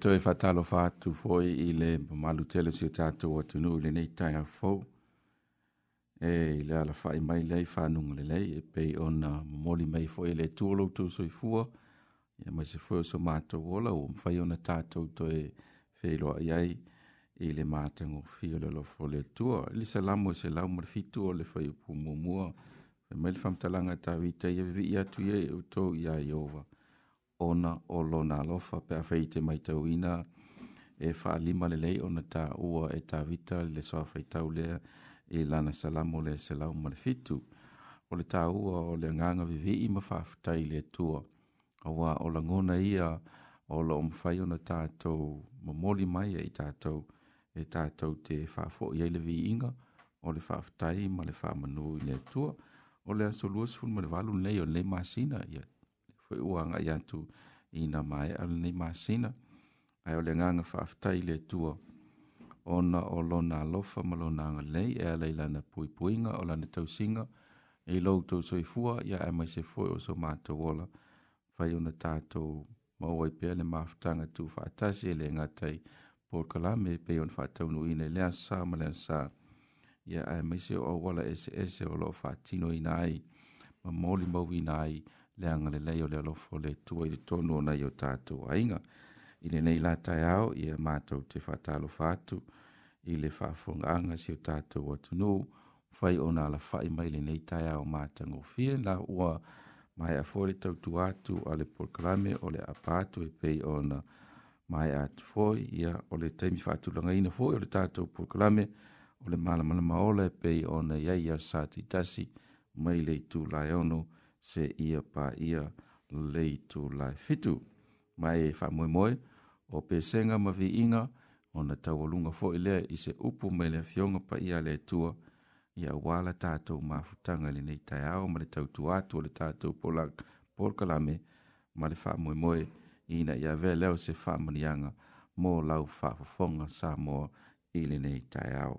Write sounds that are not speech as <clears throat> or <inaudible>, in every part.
toe fatalo fatu foi i le malu tele si tato wa tunu le nei tai a fo e le ala fai mai lei fa nung le lei e pe on moli mai fo e le tuolo tu so i fua e mai se fo so mato wola o mfai ona tato toe feilo a iai i le mate ngo fio le lo fo le tua li se lamo se lau mar fitu o le fai upu mumua e mai le famtalanga ta vita i e vi atu i e uto i a iova ona o lona alofa pe afei te maitauina e faalima lelei ona taua e tavita i le soafaitau lea i e lana salamo le selau e ma le fitu o le taua o le agaga vivii ma faafetai le atua auā o lagona ia o loo mafai ona tatou momoli mai ai tatou e tatou te faafoʻi ai le viiga o le faafetai ma le faamanū i le atua o le aso luasfulu ma le valu lelei o lelei masina ia fo uanga yatu ina mai al ni masina ai ole nganga fa aftai le tua ona o lona lofa ma lona nga lei e ale lana pui puinga o lana tau singa e lou tau soifua ia e mai se foi o so mātou ola fai una tātou maua i pia le maafutanga tu fa atasi e le ngatai por kalame pe on fa tau nu ina lea sa ma lea sa ia e mai se o wala ese ese o lo fa tino ina ai ma moli mau ina ai ia leaga lelei o le alofo le tua i le tonu ona i o tatou aiga i lenei lataeao ia matou te faatalofa atu i le faafogaaga si o tatou atunuu fai ona alafaʻi mai lenei taeao matagofie la ua mae a foi le tautua atu a le polokalame o le apa atu e pei ona mae atu foi ia o le taimi faatulagaina foi o le tatou polokalame o le malamalamaola e pei ona iai ia sa tasi mai le itulae ono se ia pa ia lei tu lai fitu. Mai e whamoe moe, o pe senga ma vi inga, o na tawalunga fo ilea i se upu mele fionga pa ia le tua, ia wala tātou mafutanga le nei tai ao, ma le tau tu atu le tātou polak, polkalame, ma le whamoe moe, ina ia vea leo se whamanianga, mō lau whafafonga sa mō ili nei tai ao.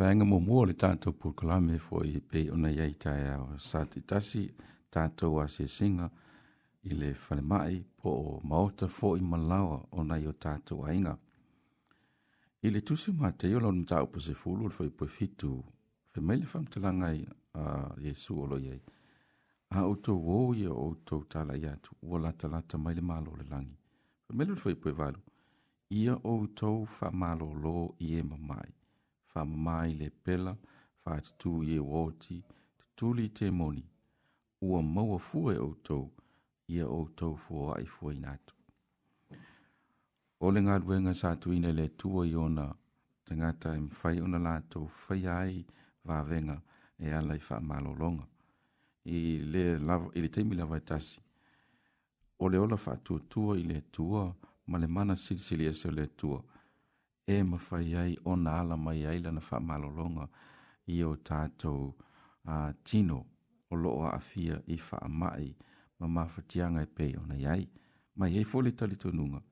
vanga mo mo le tanto por clame fo i pe ona yai ta ya sati tasi tanto wa se singa i le fale mai po o mauta fo i malawa ona yo tanto ainga i le tusi ma te yolo mta upo se fulu fo i po fitu fe mele fam te langa i a yesu olo yei a uto wo ye uto tala ya tu wala tala ta mele malo le langi fe mele fo i po valu ia uto fa malo lo i e mamai whamamai le pela, whaatutu i e wōti, tuli te moni, ua maua fue o tau, ia o tau fua ai fua inatu. O le ngā duenga sa tuine le tua i ona, tangata im whai ona lātou whai ai vāvenga e alai wha malolonga. I le, lava, i le teimi la vaitasi, e o le ola wha tua tua i le tua, ma le mana sili e sili le tua, e mawhai ai o na ala mai ai lana wha malolonga i o tātou a uh, tino o loa a fia i wha mai ma mawhatianga i e pe o na iai. Mai hei fōle tali tonunga.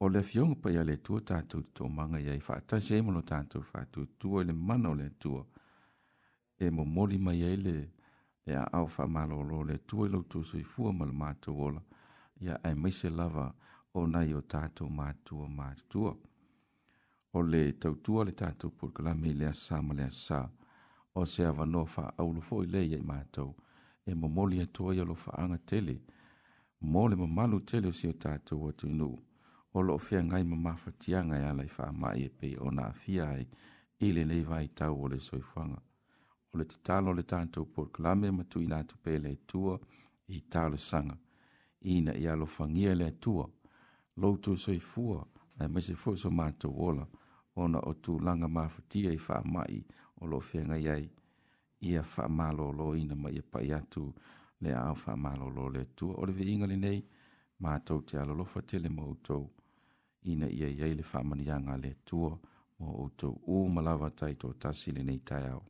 O le fionga pa le tua tātou tō manga iai wha atasi e mono tātou wha tu tua le mana o le tua e mo moli mai ai le e a au wha malolo le tua i lo tūsui fua malamātou ola ia ai maise lava o nei o tātou mātua mātua. O le tautua le tātou purkalami lea sama lea sā, o se awanoa wha aulofo i lei ei mātou, e momoli atua i alofa anga tele, mō le mamalu tele o si o tātou atu inu, o lo fia ngai mamafa tianga i e alai wha mai e pe o nā fia ai, i le nei vai tau o le soifuanga. O le tatalo le tātou purkalami matu i nātu pele tua, i tālo sanga, ina i alofangia le tua, loutu soi fua, e eh, me se fua so mātou wola, ona o tū langa mawhutia i wha mai o lo whenga iai, ia wha malo lo ina mai e pai atu le au wha malo lo le tua. O le vi ingali nei, mātou te alolofa tele mo utou, ina ia iai le wha manianga le tua, mo utou u malawa tai tō tasile nei tai au.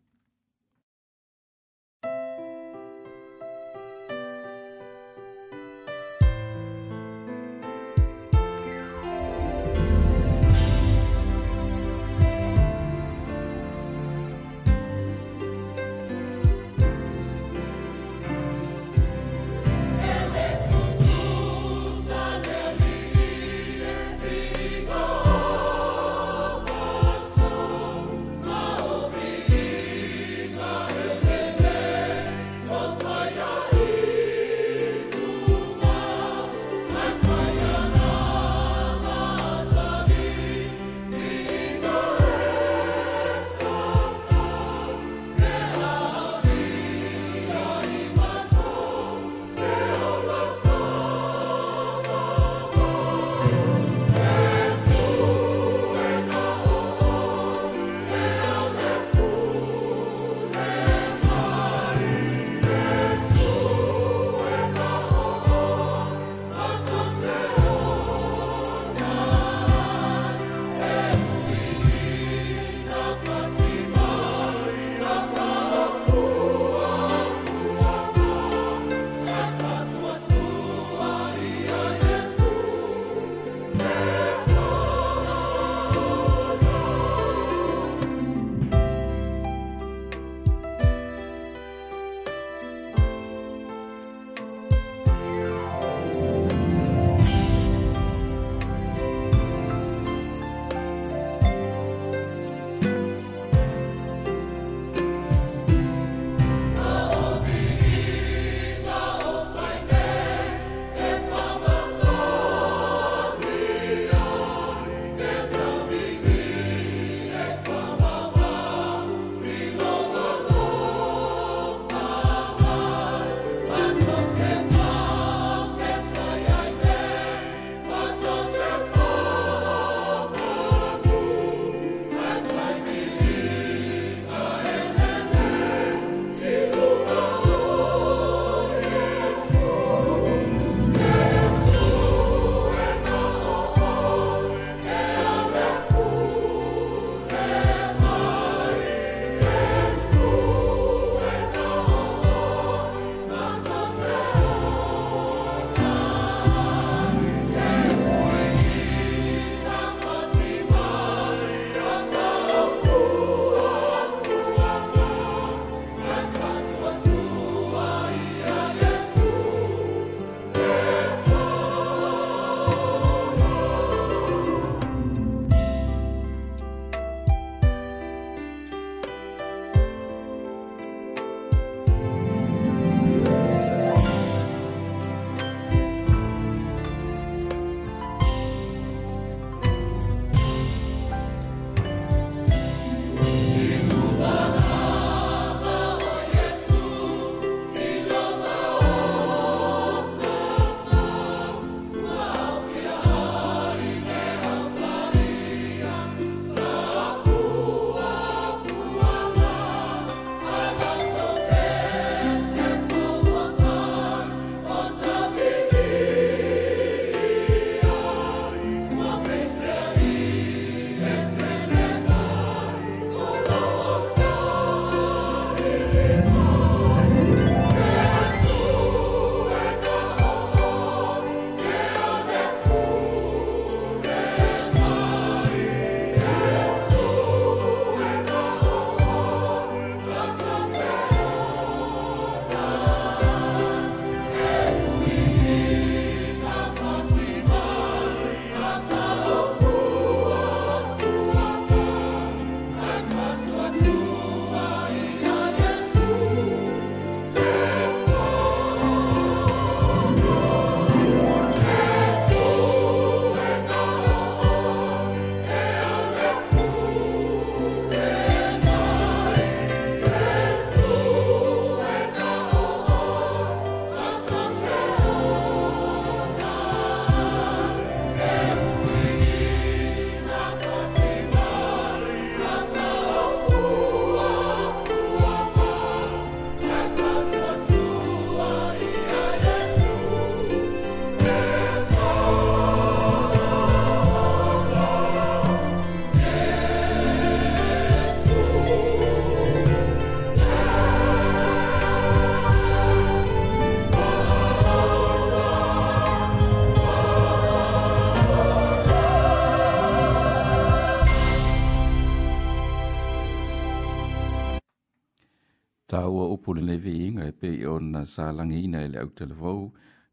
pule nei vi inga e pe ona sa langi ina ele au telefou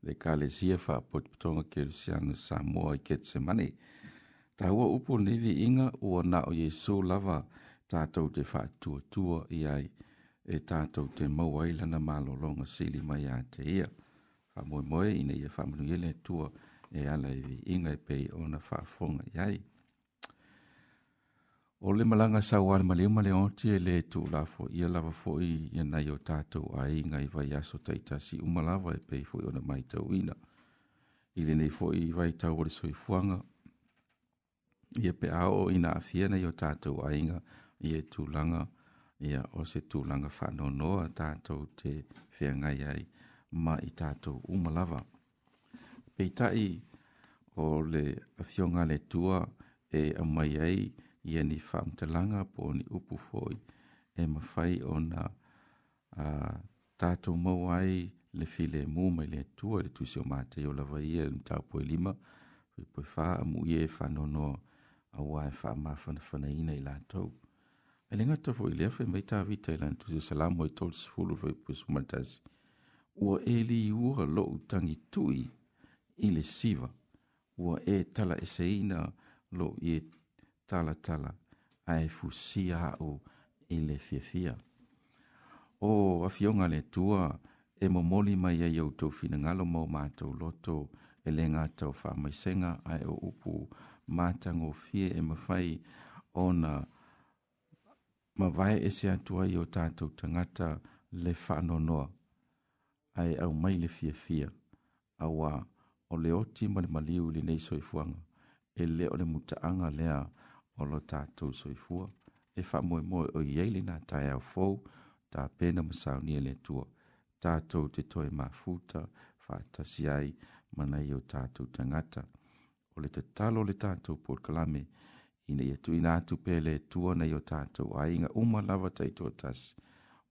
le ka le sia fa pot potonga ke le siano sa mua i ketse mani. Ta hua upo nei vi inga ua na o Yesu lava tātou te wha tua tua i ai e tātou te mauailana malo longa sili mai a te ia. Whamoe moe ina ia whamunu ele tua e ala i vi inga e pe ona wha fonga i ai. O le malanga sa wale ma le onti e le tu la fo ia fo i ia o tātou a i ngai vai aso taitasi umalawa e pei fo i ona mai tau ina. I le nei fo i vai tau ole soi fuanga. Ia pe ao ina a fia nei o tātou a i ngai ia e tu langa ia o se tu langa whano noa tātou te fia ngai ai ma i tātou umalawa. Pei tai o le a fionga tua e a mai ai ia Yeni ni faamatalaga po upufoy ni upu foʻi e ona uh, tatou ai le filemu le atua i le o matei o lava ia le lima poe e auā e faamafanafanaina i le gata foʻi lea fai mai tavita e siva e lo tala tala a e fusia o i le fiafia. O afionga le tua e momoli mai e iau tau fina ngalo mau mātou loto e le ngātou wha mai senga a e o upu mātango fie e mawhai o na mawai e se atua i o tātou tangata le whano noa a e au mai le fiafia a wā o le oti mali maliu li nei soifuanga e le o le mutaanga lea o lo tātou soifua, e wha moe moe o iele nā tai au fōu, tā pēna masau nia le tua, tātou te toi mā fūta, wha tasi ai, mana i o tātou tangata. O le te talo le tātou porkalame, ina ia tui nā tu pēle tua nei o tātou, a inga uma lava tai tō tas,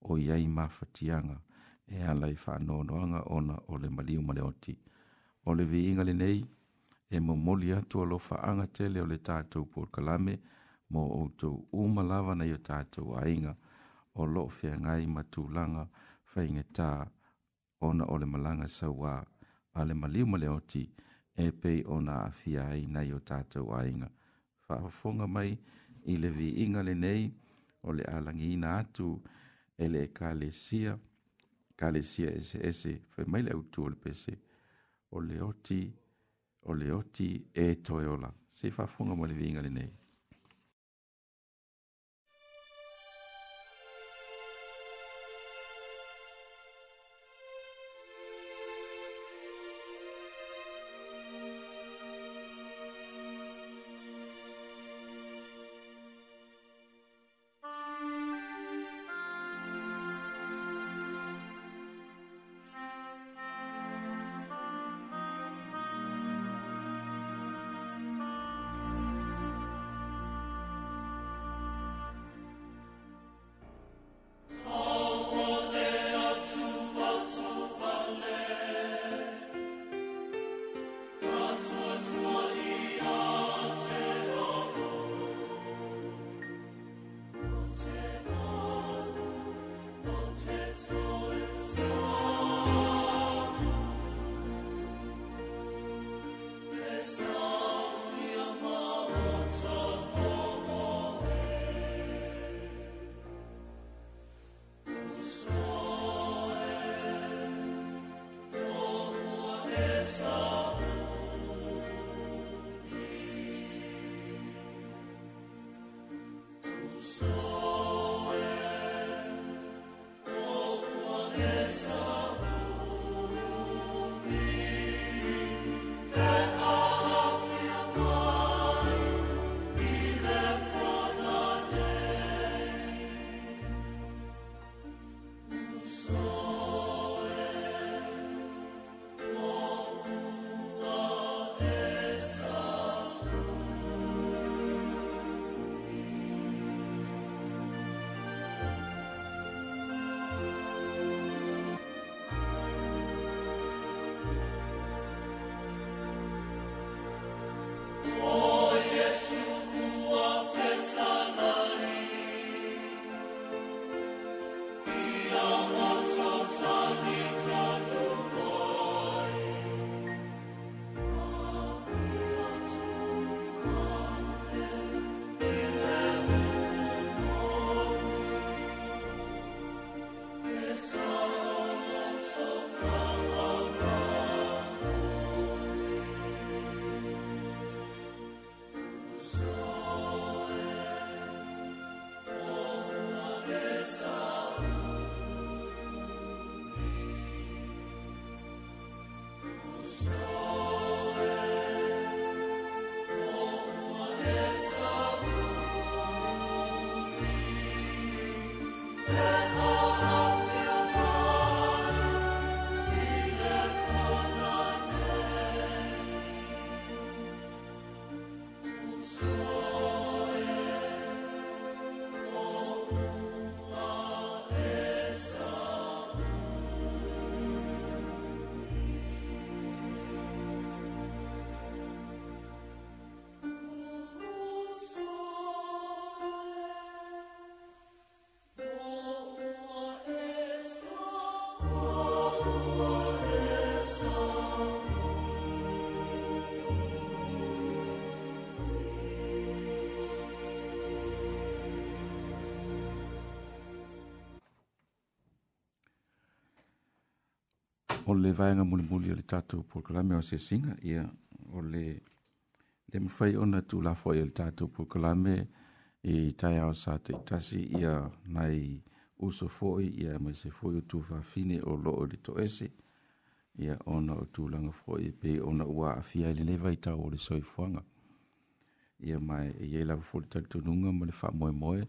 o iei mawhatianga, e alai wha nōnoanga ona o le maliu maleoti. O le vi inga le nei, e momoli atu alofa anga tele o le tātou porkalame mo outou umalava nai o tātou ainga o loo feagai ma tulaga faigatā ona o le malaga sauā a le maliu ma le oti e pei ona aafia ai nai o tatou aiga faafofoga mai i le viiga lenei o le alagiina atu e le ekalesia ekalesia eseese faimai le autu o le pese o le oti o le oti e toe ola. Se fa funga mo le vinga le nei. o le vaenga muli muli o le tatou pokalame o se singa ia o le le mawhai ona tu la fwai o le tatou pokalame i tai ao sa te tasi ia nai uso fwoi ia mai se fwoi o tu fine o lo o le to ese ia ona o tu langa fwoi pe ona ua a fia i le lewa i tau o le soi fwanga ia mai ia i lawa fwoi tali tonunga ma le wha moe moe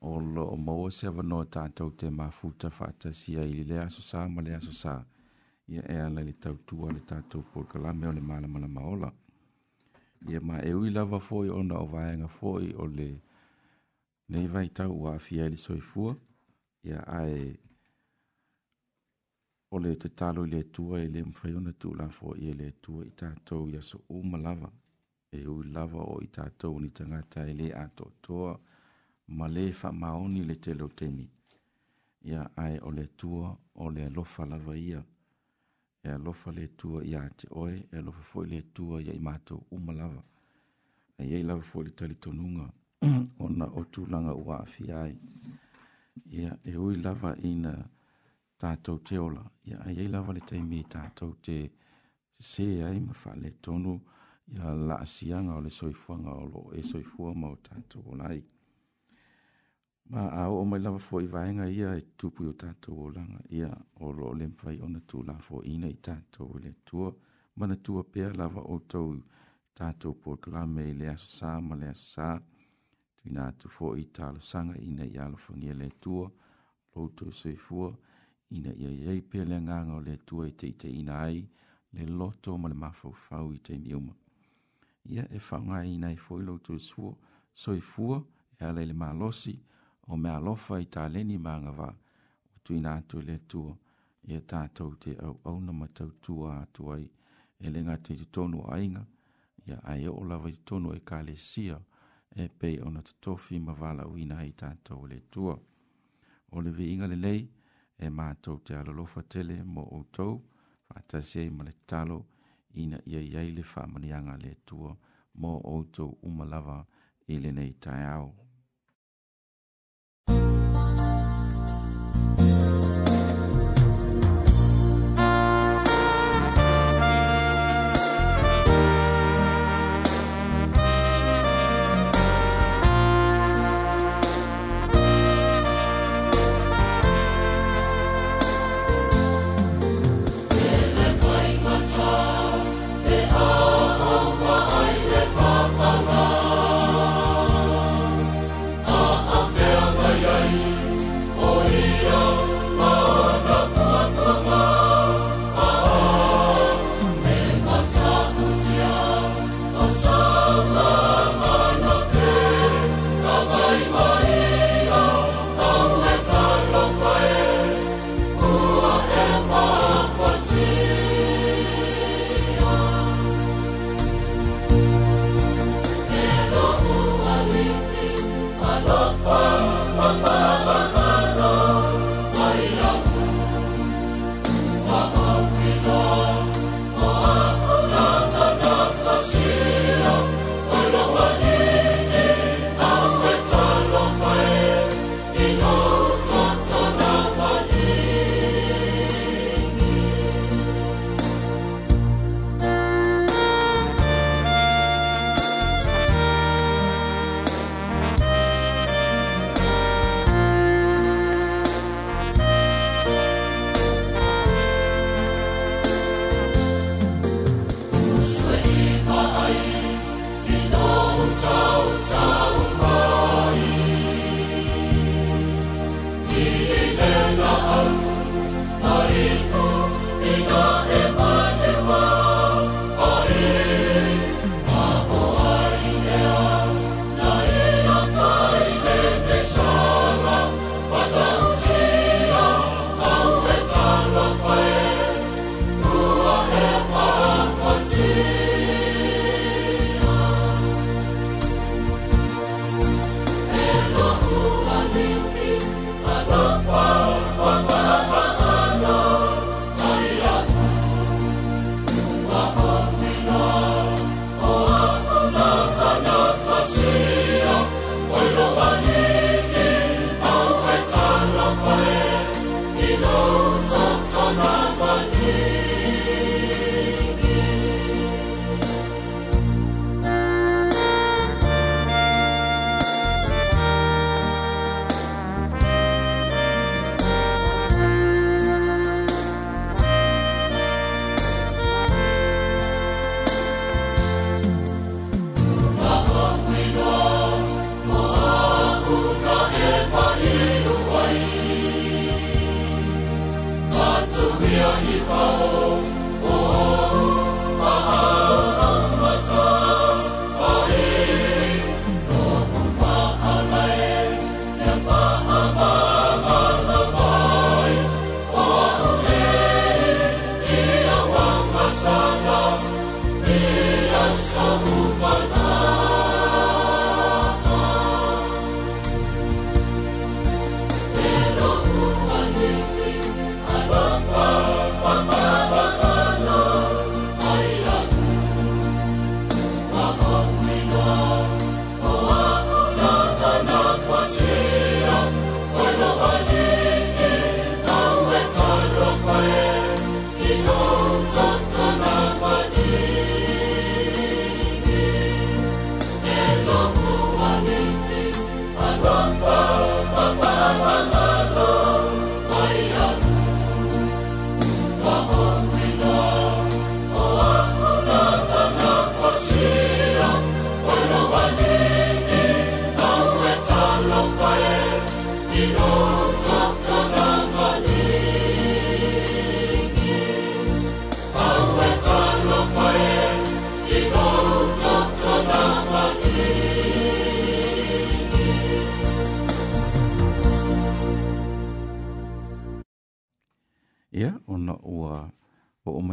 o lo o maua se avanoa tātou te mafuta whātasia i le aso sā ma le aso sā. Mm -hmm ia e ala le tautua le tatou porokalame o le malamalama ola ia ma e ui lava foi ona o vaega foi o le nei vaitau ua afia i e le soifua ia ae o le tatalo i le atua e lē mafai ona tuula foi ia le atua i tatou iaso uma lava e ui lava o i tatou ni tagata e lē atoatoa ma lē faamaoni le telotemi ia ae o le atua o le alofa lava ia e alofa le tua ia te oe, e alofa foi le tua ia i mātou umalawa. E iei lawa foi le tali tonunga, <clears throat> o na otu langa ua afi ai. Ia e ui lawa ina tātou te ola, ia e iei lawa le taimi tātou te se ai mawha le tonu, ia la asianga o le soifuanga o lo e soifua mau tātou onai. Ia ma a o mai lava fo i vaenga ia e tupu o tato o langa ia o lo lem fai ona tu la fo ina i tato o le tua mana tua pea lava o tau tato po kala me le asa ma le asa tu ina tu fo i talo sanga ina i alo fangia le tua lo to se fua ina ia iei pea le nganga o le tua i te i te ina ai le loto ma le mafau fau i te miuma ia e whaunga ina i fo i lo to i sua so i fua e ale le malosi ma o me alofa i tā leni maanga wā, o tui nā tu le tua, i a tātou te au au na matau tua atuai, e lenga te tonu ainga, i a ai o lawa i tonu e kā sia, e pei ona na tofi ma wala uina i tātou le tua. O le inga le lei, e mātou te alofa tele mo o tau, fātasi ei ma le talo, ina ia iai le whamanianga le tua, mo o tau umalawa i le nei tai au.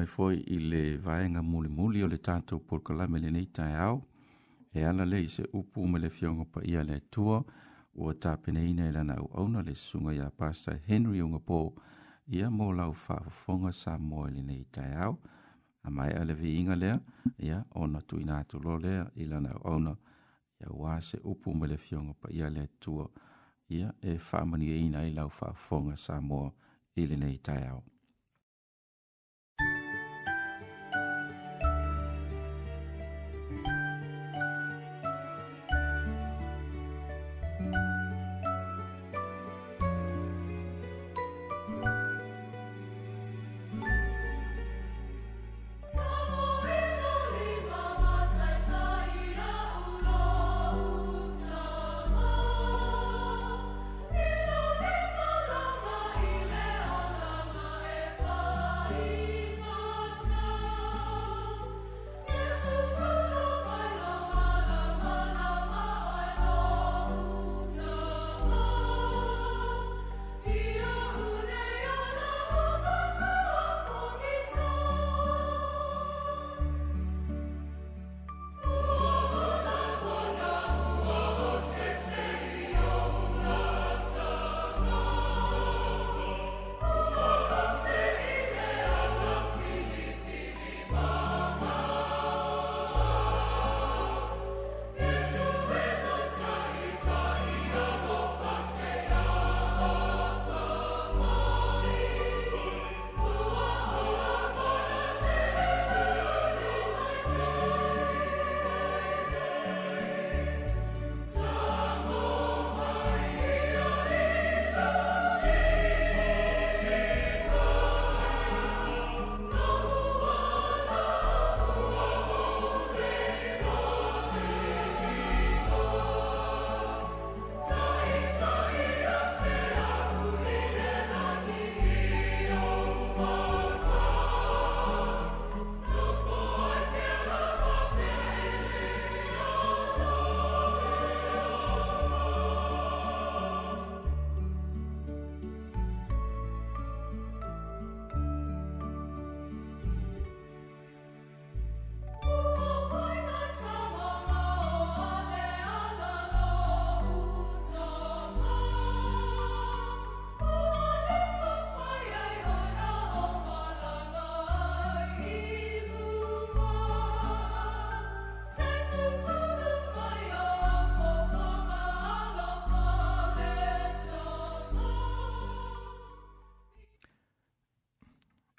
mai foi i le vaenga muli muli o le tātou porkala me le nei tai au. E ala le i se upu me le fionga pa ia le tua o ta pene ina ilana au auna le sunga ia pasta Henry o ngapō ia mō lau whaafonga sa mō le nei tai au. A mai ale vi inga lea, ia ona tu ina atu lo lea ilana au auna ia wā se upu me le fionga pa ia le tua ia e whaamani ina i lau whaafonga sa mō ili nei tai au.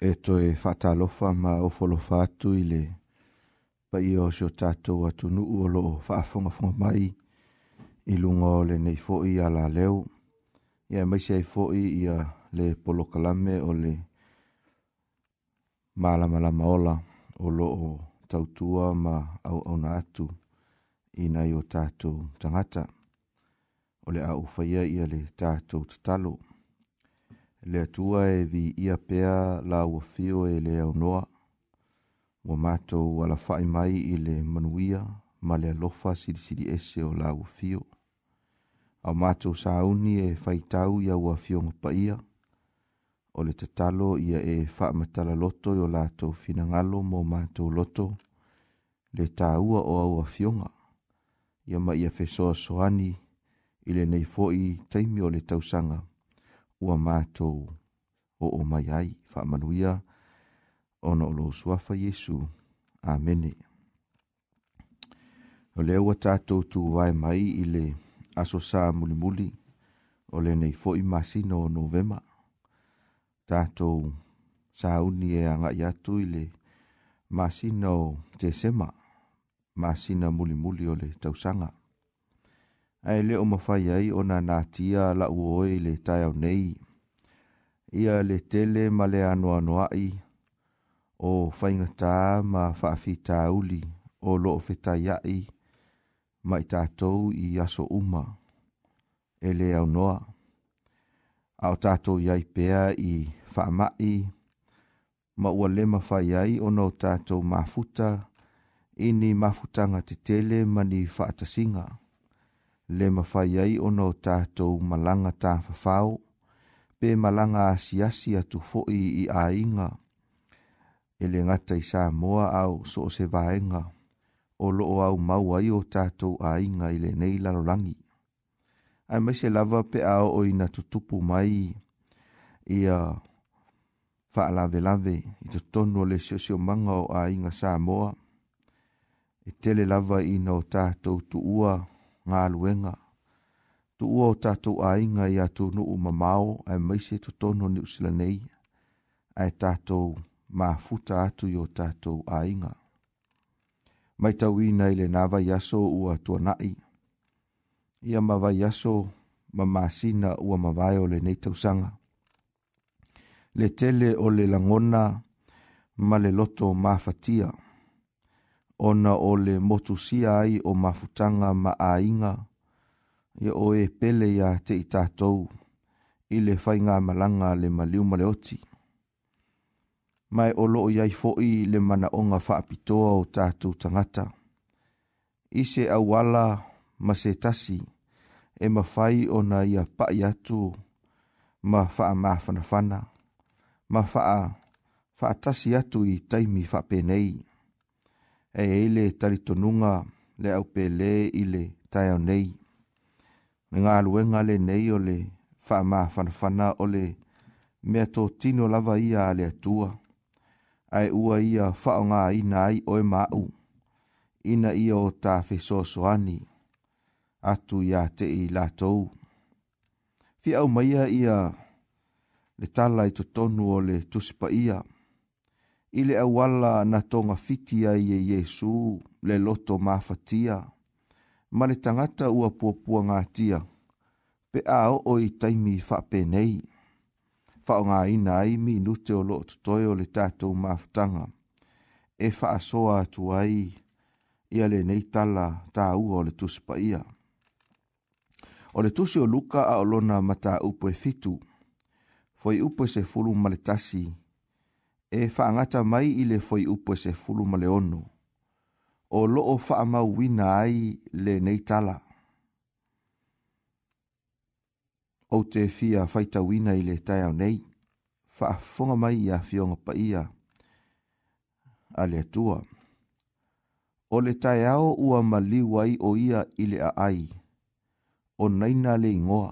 e toe whatalofa ma o wholofa atu i le pa i o seo tātou atu nu o lo whaafonga whonga mai i lunga o le nei fōi a la leo. Ia e mai se ai fōi i a le polo kalame o le maalama la maola o lo o tautua ma au au na atu i nai o tātou tangata. O le au whaia i a le tātou tatalo. Tātou le atua e vi ia pea la ua fio e le aunoa, ua mātou ala fai mai i le manuia ma le alofa siri siri ese o la ua fio. Au mātou sa auni e fai tau ia ua fio ngopa ia, o le tatalo ia e fa matala loto i o lātou fina ngalo mō mātou loto, le tāua o au fionga, ia ma ia fesoa soani i le nei fōi taimi o le tausanga. sanga ua mātou o o mai ai whaamanuia ono lo suafa Yesu. Amene. O le ua tātou tu wai mai i le aso sā muli muli o le nei fo i masino o novema. Tātou sā uni e anga i atu i le masino te sema masina muli muli o le tausanga. Tātou ae le o mawhai ai o nā nātia la uoi le tai au nei. Ia le tele ma le anu anuai, o whaingatā ma whaafi tāuli, o lo o whetai ma i tātou i aso uma, e le au noa. A o tātou iai pēa i whaamai, ma ua le mawhai ai o nō tātou mafuta, ini mafutanga te tele ma ni whaatasinga le mawhai ai o no tātou malanga tā pe malanga asiasi atu fo'i i a inga. E le sā moa au so se vaenga, o loo au mau ai o tātou a inga i le nei lalolangi. Ai mai se lava pe ao o ina tutupu mai i a whaalave lave i to tonu le siosio manga o a inga sā moa. E tele lava i no tātou tu ua, ngā luenga. Tu ua o tātou a inga i atu nu u mamau ai maise tu tono ni usila nei. Ai tātou mafuta atu i o tātou a inga. Mai tau i nei le nāva yaso ua tua nai. Ia mava yaso mamasina ua mavai o le nei tausanga. Le tele o le langona ma le loto mafatia. Mafatia ona o le motusia ai o mafutanga maainga, ia o e pele ia te i tātou, i le whai ngā malanga le maliu male oti. Mai o loo iai fo'i le mana o ngā whaapitoa o tātou tangata. I se awala ma se tasi, e ma whai ona ia pai atu, ma wha ma whanawhana, ma wha tasi atu i taimi wha penei e ele tari tonunga le au pe i le tai au nei. Me ngā luenga le nei o le wha ma whanawhana o le mea tō tino lava ia a le atua. Ai ua ia wha ngā ina ai oe mau. Ina ia o tā whesosoani. Atu ia te i lātou. Fi au maia ia le tala i to tonu o le tusipa ia. Ia i le auala na tonga fiti ai e Yesu le loto mafatia. Ma le tangata ua puapua ngātia, pe ao o o i taimi fa penei. Fa o ngā ina ai mi nute o lo tutoe o le tātou mafatanga. E fa asoa atu ai, ia le nei tala tā ua o le tuspa ia. O le tusi o luka a olona mata upo e fitu, foi upo e se fulu maletasi le tasi, e whaangata mai i le foi upo se fulu ma le onu. O loo wha amau wina ai le nei tala. O te fia whaita wina i le tai au nei, wha afonga mai i a fionga pa ia a le atua. O le tai au ua maliwai o ia i le a ai, o naina le ingoa.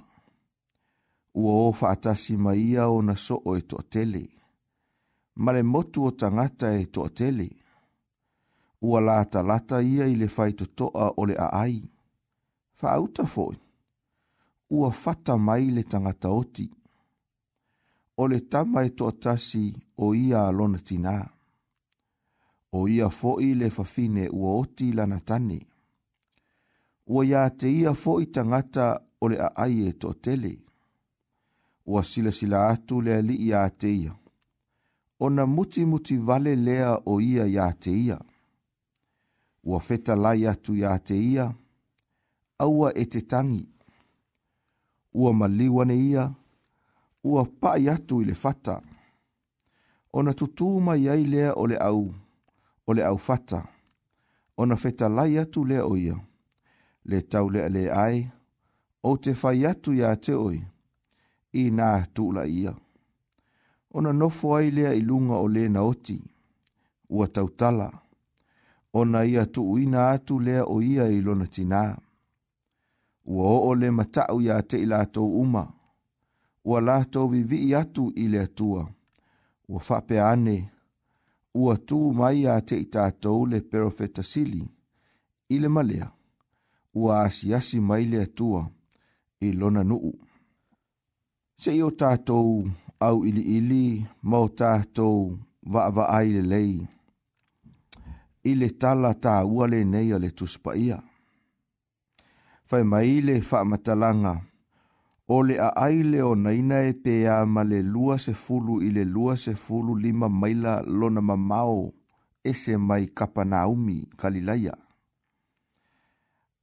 Ua o wha atasi mai ia o na so o e to tele ma le motu o tangata e toa tele. Ua lata lata ia i le faito toa o le aai. Fa foi. Ua fata mai le tangata oti. O le tama e toa tasi o ia alona tina. O ia foi le fafine ua oti lana tane. Ua ia te ia foi tangata o le aai e toa tele. Ua sila sila atu le ali ia te ona muti muti vale lea o ia ia te ia. Ua feta lai atu ia te ia, aua e te tangi. Ua maliwane ia, ua pai atu i le fata. Ona tutuma mai ai lea o le au, o le au fata. Ona feta lai atu lea o ia, le tau lea le ai, o te fai atu ia te oi, i nā tūla ia ona nofo ai lea i lunga o lena oti, ua tautala, ona ia tuuina atu lea o ia i lona tina. Ua o le matau ia te i lātou uma, ua lātou vi atu i lea tua, ua whape ane, ua tū mai ia te i tātou le perofeta sili, i le malea, ua asiasi mai lea tua, i lona nuu. Se i au ili ili mo tātou wa wa aile lei. I le tala tā ua le nei a le tuspa ia. Fai mai le wha o le a aile o naina e pe a ma le lua se fulu i le lua se fulu lima maila lona mamao e se mai kapa na umi kalilaia.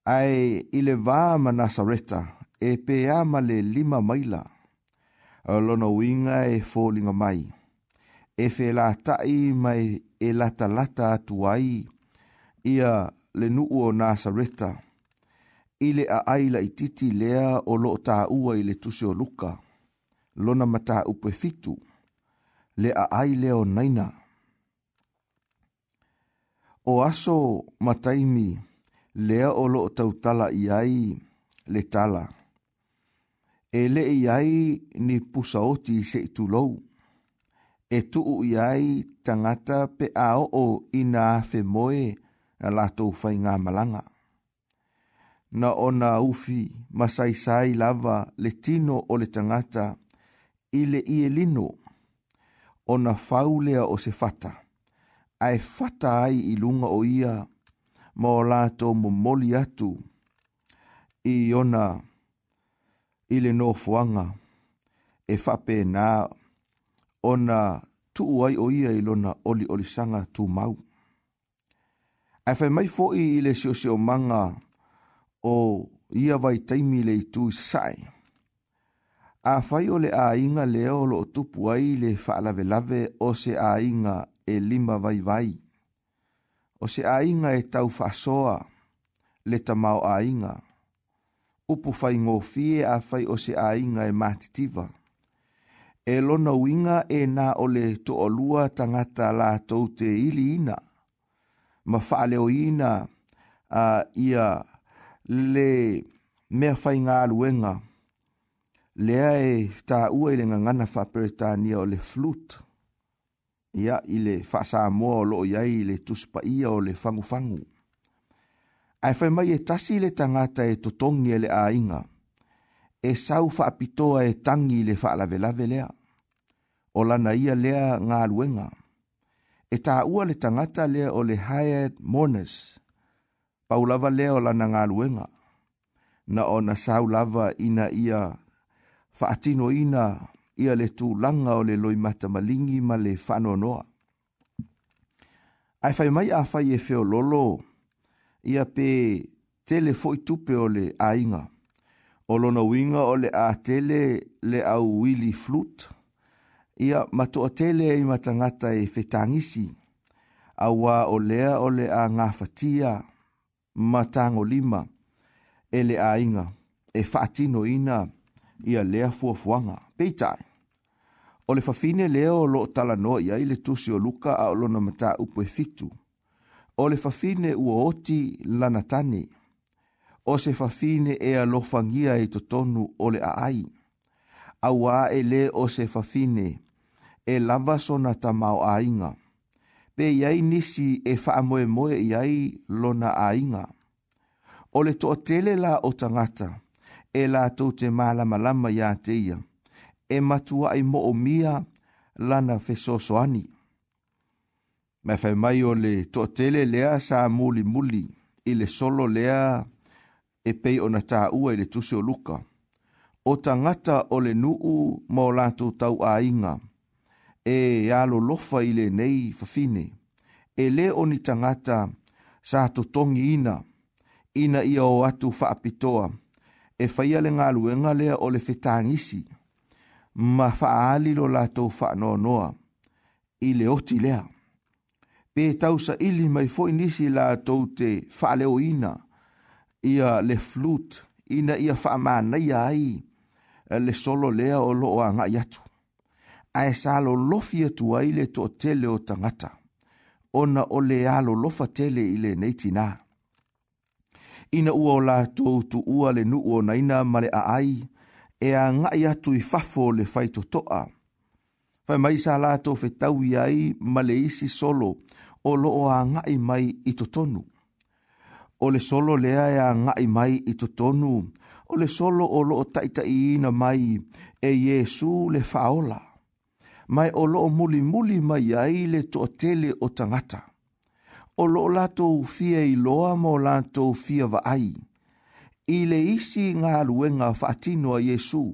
Ai i le wā ma nasareta e pe a ma le lima maila o lono winga e fōlinga mai. E whē la tai mai e lata lata atu ai, ia le nuu o Nasareta, i le a aila i titi lea o lo tā ua i le tusi o luka, lona mata upe fitu, le a ai leo naina. O aso mataimi lea o lo tautala i ai le tala e le i ai ni pusa se i tulou. E tuu i ai tangata pe a o ina fe moe na lato ufai ngā malanga. Na o na ufi masai sai lava le tino o le tangata i le i lino o na faulea o se fata. Ai fata ai i lunga o ia ma o lato mo moli atu i ona ufi ile no fuanga e fape na ona tu ai o ia i lona oli oli sanga tu mau. Ai fai mai fo i le sio sio manga o ia vai taimi le i tu sai. A fai o le a inga le olo o tupu ai le whaalave lave o se a inga e lima vai vai. O se a inga e tau fasoa le tamau a inga. A inga upu fai ngofie a fai o se ainga e matitiva. E lona winga e na ole to olua tangata la tau te ili ina. Ma faale o ina a uh, ia le mea fai ngā aluenga. Lea e ta ua ile ngangana fa peretania o le flut. Ia ile fa sa mua o lo iai ile tuspa ia o le fangu fangu ae fai mai e tasi le tangata e totongi e le ainga, e sau faapitoa e tangi le faalavelave lea, o lana ia lea ngā luenga, e tā ua le tangata lea o le hired mourners, paulava lea o lana ngā luenga, na o na sau lava ina ia faatino ina ia le tū langa o le loi mata malingi ma le whanonoa. Ai fai mai a fai e feo lolo, ia pe tele foi tupe o le ainga. O lona winga ole a tele le au wili flut. Ia matua tele i matangata e fetangisi. Awa o lea o le a ngafatia matango lima e le ainga. E fatino ina ia lea fuafuanga. Peitai. O le fafine leo lo talanoa ia i le tusi o luka a o lona mata upo e fitu o le fafine ua oti lana tani, o se fafine e alofangia e totonu o le aai, a wā e le o se fafine e lava sona ta mau ainga, pe iai nisi e whaamoe moe iai lona ainga. O le tōtele la o tangata, e la tō te mālama lama ia teia, e matua ai mo o mia lana fesosoani. Ma fai mai o le totele lea sa muli muli i le solo lea e pei o na tā ua i le tusi o luka. O tangata o le nuu mo lato tau a inga e alo lofa i le nei fafine. E le o ni tangata sa tongi ina ina ia o atu faapitoa e faia le ngā luenga lea o le fetangisi ma faaali lo lato faanoanoa i le oti lea pe tau sa ili mai fo inisi la tau te whaaleo ina ia le flut ina ia whaamana ia ai eh, le solo lea o loo a ngai atu. A e sa lo lofi atu ai le to tele o tangata. Ona o le lo lofa tele ile le neiti nā. Ina ua o la tau tu ua le nu o ina male a ai e a ngai atu i fafo le fai to fa mai sa la to fe tau yai maleisi solo o lo o anga i mai i totonu. O le solo le ai anga i mai i totonu, o le solo o lo o taita i ina mai e Yesu le faola. Mai o lo o muli muli mai ai le to tele o tangata. O lo o la to fia i loa mo la to fia va ai. I le isi ngā luenga fatino a Yesu.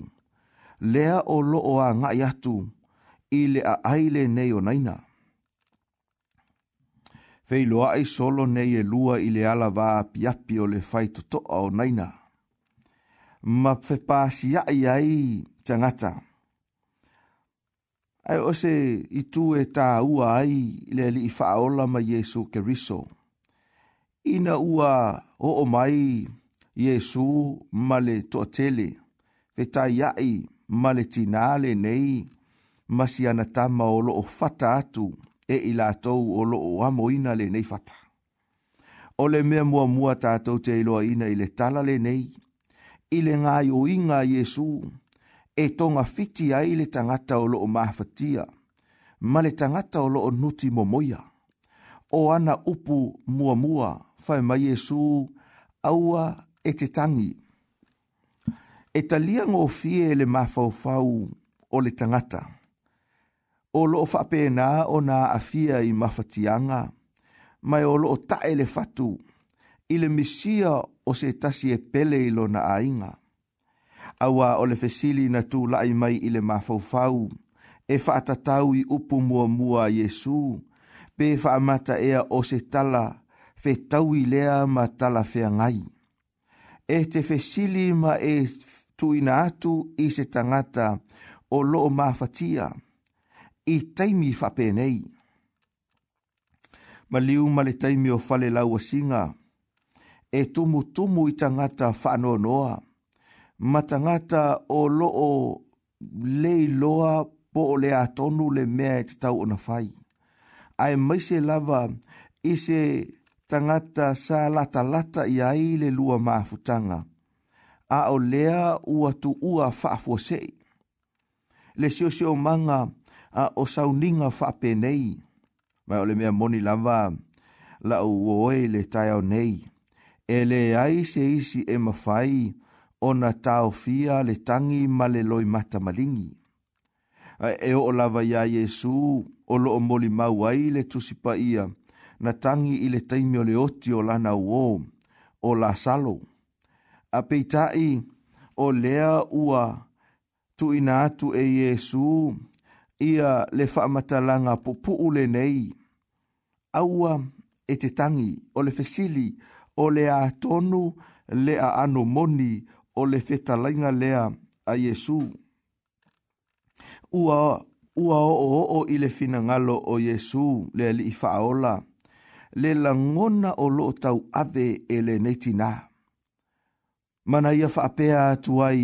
Lea o lo o anga i atu. Lea o lo o anga i atu i le a aile nei o naina. Fei loa ai solo nei e lua i le ala wā piapi o le fai o naina. Ma fepasi ai ai tangata. Ai ose i tū e tā ua ai le li i whaola ma Jesu ke riso. Ina ua o o mai Jesu ma le toatele. Fe tai ai ma le tinale nei masi ana tama o loo fata atu e i latou o loo le nei fata o le mea muamua tatou te ina i le tala lenei i le gaioiga a iesu e togafiti ai le tangata o loo mafatia ma le tangata o loo nuti momoia o ana upu muamua fae ma iesu aua e te tagi e talia gofie e le mafaufau o le tangata, o lo fa pe na o na afia i mafatianga mai o lo ta ele fatu ile misia o se tasi e pele ilo na ainga awa o le fesili na tu lai mai ile mafaufau e fa tatau i upu mua mua yesu pe fa mata ea o se tala fe tau i lea ma tala fe ngai e te fesili ma e tuina atu i se tangata o lo mafatianga i taimi fape nei. Ma liu ma le taimi o fale lau singa, e tumu tumu i tangata whano noa, ma tangata o loo lei loa po o le atonu le mea e te tau ona fai. Ai mai se lava i se tangata sa lata lata i ai le lua maafutanga. A o lea ua tu ua faafuasei. Le sio sio manga, a o sauninga whape nei. Mai ole mea moni lava la u oe le taiao nei. E le ai se isi e mawhai o na tau fia le tangi ma le loi mata malingi. A e o lava ia Jesu o lo o moli mau ai le tusipa ia na tangi i le taimio le oti o lana uo o la salo. A peitai o lea ua tu ina atu e Jesu ia le whaamatalanga pupu ule nei. Aua e te tangi o le fesili o le a tonu le a ano moni o le fetalainga lea a Yesu. Ua, ua o o o i le finangalo o Yesu le li i faaola le langona o lo tau ave e le neitinaa mana ia faapea atu uh,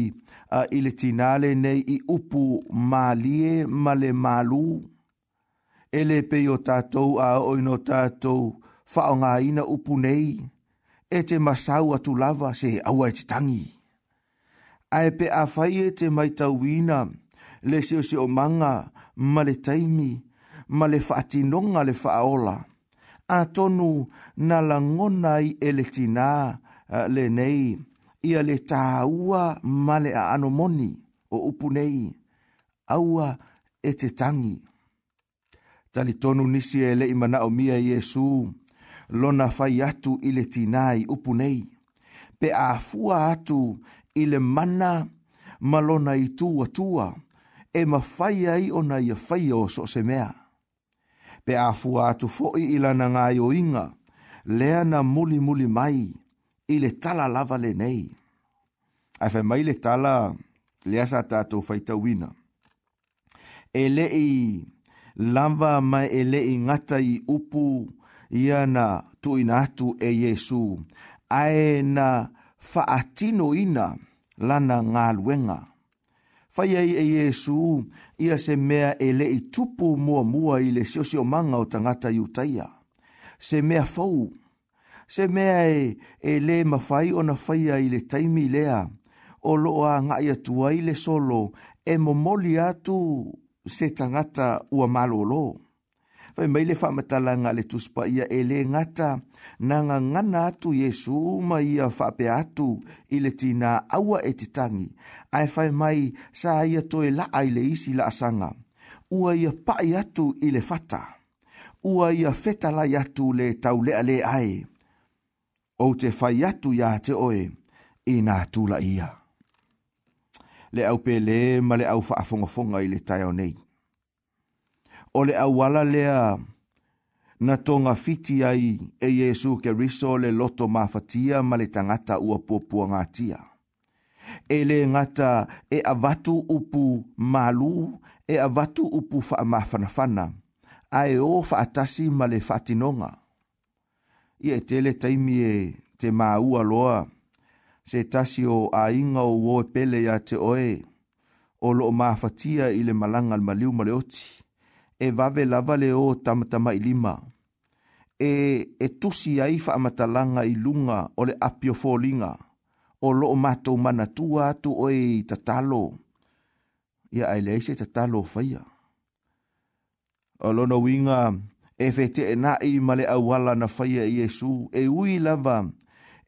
ile tinale nei i upu malie male malu ele peyo o a o ino tatou faonga ina upu nei e te masau atu lava se awa e te tangi ae pe a fai e te mai tauina le se o se o manga male taimi male faatinonga le faaola a tonu na langona i ele tina le nei ia le tāua ma le a'ano o upunei, aua e te tagi talitonu nisi e le'i mana'o mia iesu lona fai atu i le tinā i upu nei pe atu i le mana ma lona ituatua e mafai ai ona ia faia o so'o se mea pe āfua atu fo'i i lana gaioiga lea na mulimuli muli mai i le tala lava le nei. A fai mai le tala le asa tato fai tawina. E le i lava mai e le i ngata i upu ia na tu ina atu e Yesu. Ae na faatino ina lana ngā Faia i e Yesu ia se mea e le i tupu mua mua i le siosio manga o tangata i utaia. Se mea fau mua se mea e, e le mawhai o na whaia i le taimi lea, o loa ngā ia tua le solo, e momoli atu se tangata ua malolo. Fai mai le whamatala ngā le tuspa ia e le ngata, na ngā ngana atu Yesu ma ia whape atu i le tina awa e te tangi, ai fai mai sa ia toe la ai le isi la asanga, ua ia pai atu i le fata, ua ia fetala atu le tau lea le ai. Le o te whai atu ia te oe i nā tūla ia. Le au pē le ma le au whaafongofonga i le tai nei. O le au ala lea na tonga fiti ai e Jesu ke riso le loto mawhatia ma le tangata ua pōpua ngātia. E le ngata e avatu upu malu, e avatu upu wha mawhanawhana, ae o wha atasi ma le whatinonga ia e tele taimi e te maua loa, se tasi o a inga o wo e pele ia te oe, o lo o mafatia i le malanga le maliu male e vave lava le o tamatama i lima, e, e tusi a ifa amatalanga i lunga o le apio fōlinga, o lo o matou mana tua atu oe i tatalo, ia aileise tatalo faia. O lono winga, e fete e nai ma le awala na faya Yesu, e ui lava,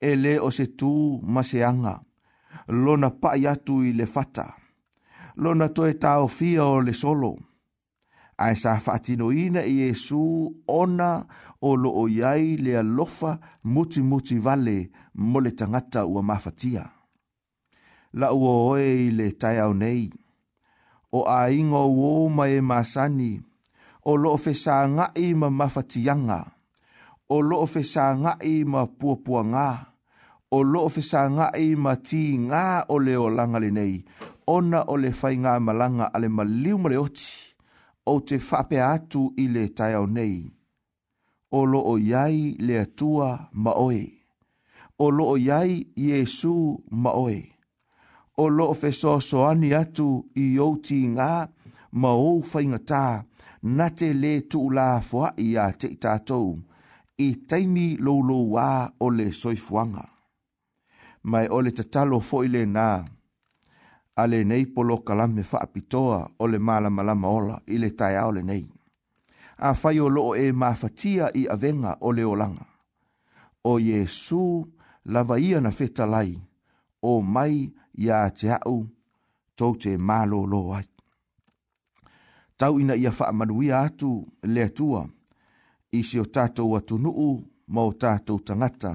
e le o se tu ma se anga, lo na pa yatu i le fata, lo na toe tau fia o le solo, a e sa fatino ina i Yesu ona o lo o yai le alofa muti muti vale mo le tangata ua mafatia. La ua oe i le tai au nei, o a ingo uo mai e masani, ma o loo fesa ngai ma mafatianga, o loo fesa ngai ma puapua ngā, o loo fesa ngai ma ti ngā o leo langa le nei, ona o le fai ngā malanga ale ma liu mare oti, o te fape atu i le tai au nei. O loo yai le atua ma oe. O loo yai Yesu ma oe. O loo fesoa soani atu i outi ngā ma ou fai na te le tuu la fua ia a te i tātou i taimi loulo wā o le soifuanga. Mai o le tatalo fo i nā, a le nei polo kalame whaapitoa o le malama lama ola i le tai le nei. A fai o loo e mawhatia i avenga o le olanga. O Yesu lava ia na fetalai o mai ia te au tau te malo loo ai tau ina ia wha amaruia atu le atua i si o tātou atunuu ma o tātou tangata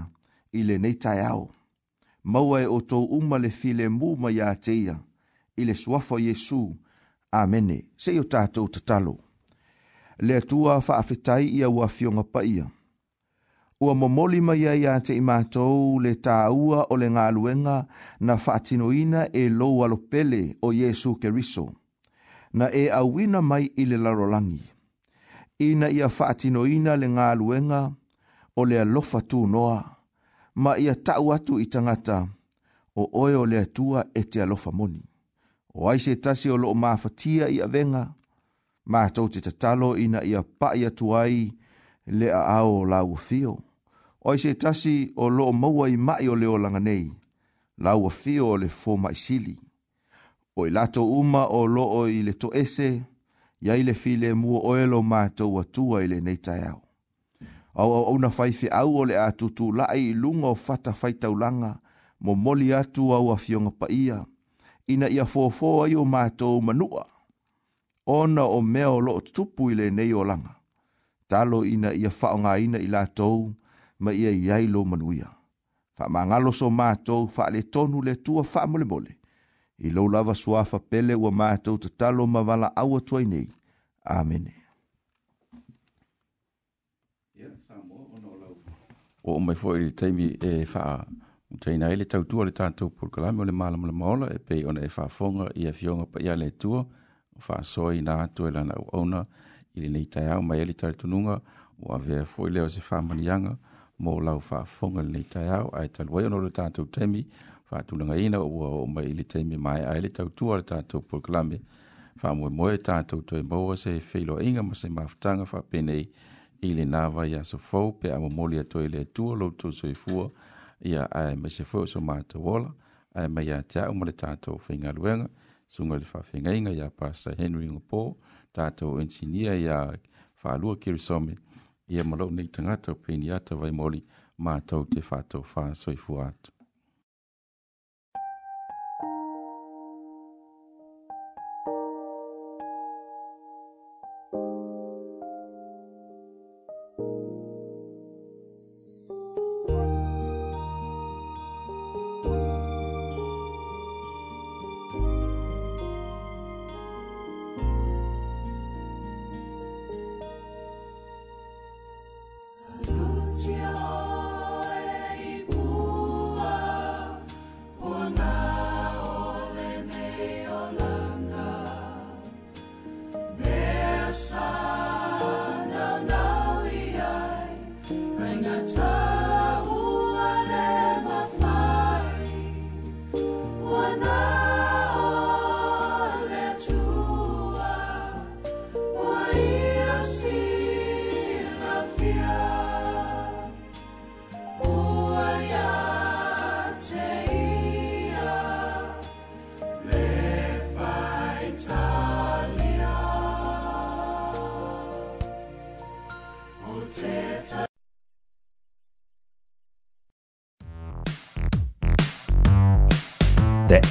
i le nei tai au. Maua e o tou uma le file mū mai a teia i le suafo Jesu. Amene, se o tātou tatalo. Le atua wha awhetai ia ua fionga paia. Ua momoli mai ai a te imatou le tāua o le ngā luenga na whaatinoina e lou alopele o Jesu Keriso na e awina mai i le larolangi. Ina ia faatinoina le ngā luenga o le alofa tū noa, ma ia tau atu i tangata o oe o le tua e te alofa moni. O aise tasi o loo mafatia i avenga, ma tau te tatalo ina ia pa i atuai le a ao la ufio. O aise tasi o loo maua i mai o leo langanei, la ufio o le fōma i sili o i lato uma o loo i le to ese, ia i le file mua o elo mātou atua i le neitai au. Au au auna faife au o le atutu lai i lunga o fata faitau langa, mo moli atu au a fionga pa ia, ina ia fōfō ai o mātou manua, ona o mea o loo tupu i le nei o langa, talo ina ia whaonga ina i lātou, ma ia iailo manuia. Fa mangalo so mātou, fa le tonu le tua fa mole mole i lo lava suafa pele ua mātou te talo ma wala awa tuai nei. Amen. O mai fo i teimi e wha teina ele tau tua le tātou purkalame o le mālamu le maola e pei ona e wha fonga i a fionga pa ia le tua o wha soi nā tu e lana ona i le neitai au mai ele tari tununga o a vea fo i leo se wha manianga mō lau wha fonga le neitai au ai taluai ono le tātou teimi teimi faatulagaina ua o mai i le taimi mae ae le tautua le tatou polkalame faamoemoe tatou toe maua se feiloaʻiga ma se mafutaga faapenei i lenā vai asofou pe amomoli atu ai le atua loutou soifua ia ae mai se foi o so matou ola ae mai iā te aʻu ma le tatou faigaluega suga i le faafegaiga iā pasta henry gopo tatou ensinia iā faalua kirisome ia ma loʻu nei tagata o peni ata vaimoli matou te faatofā soifua atu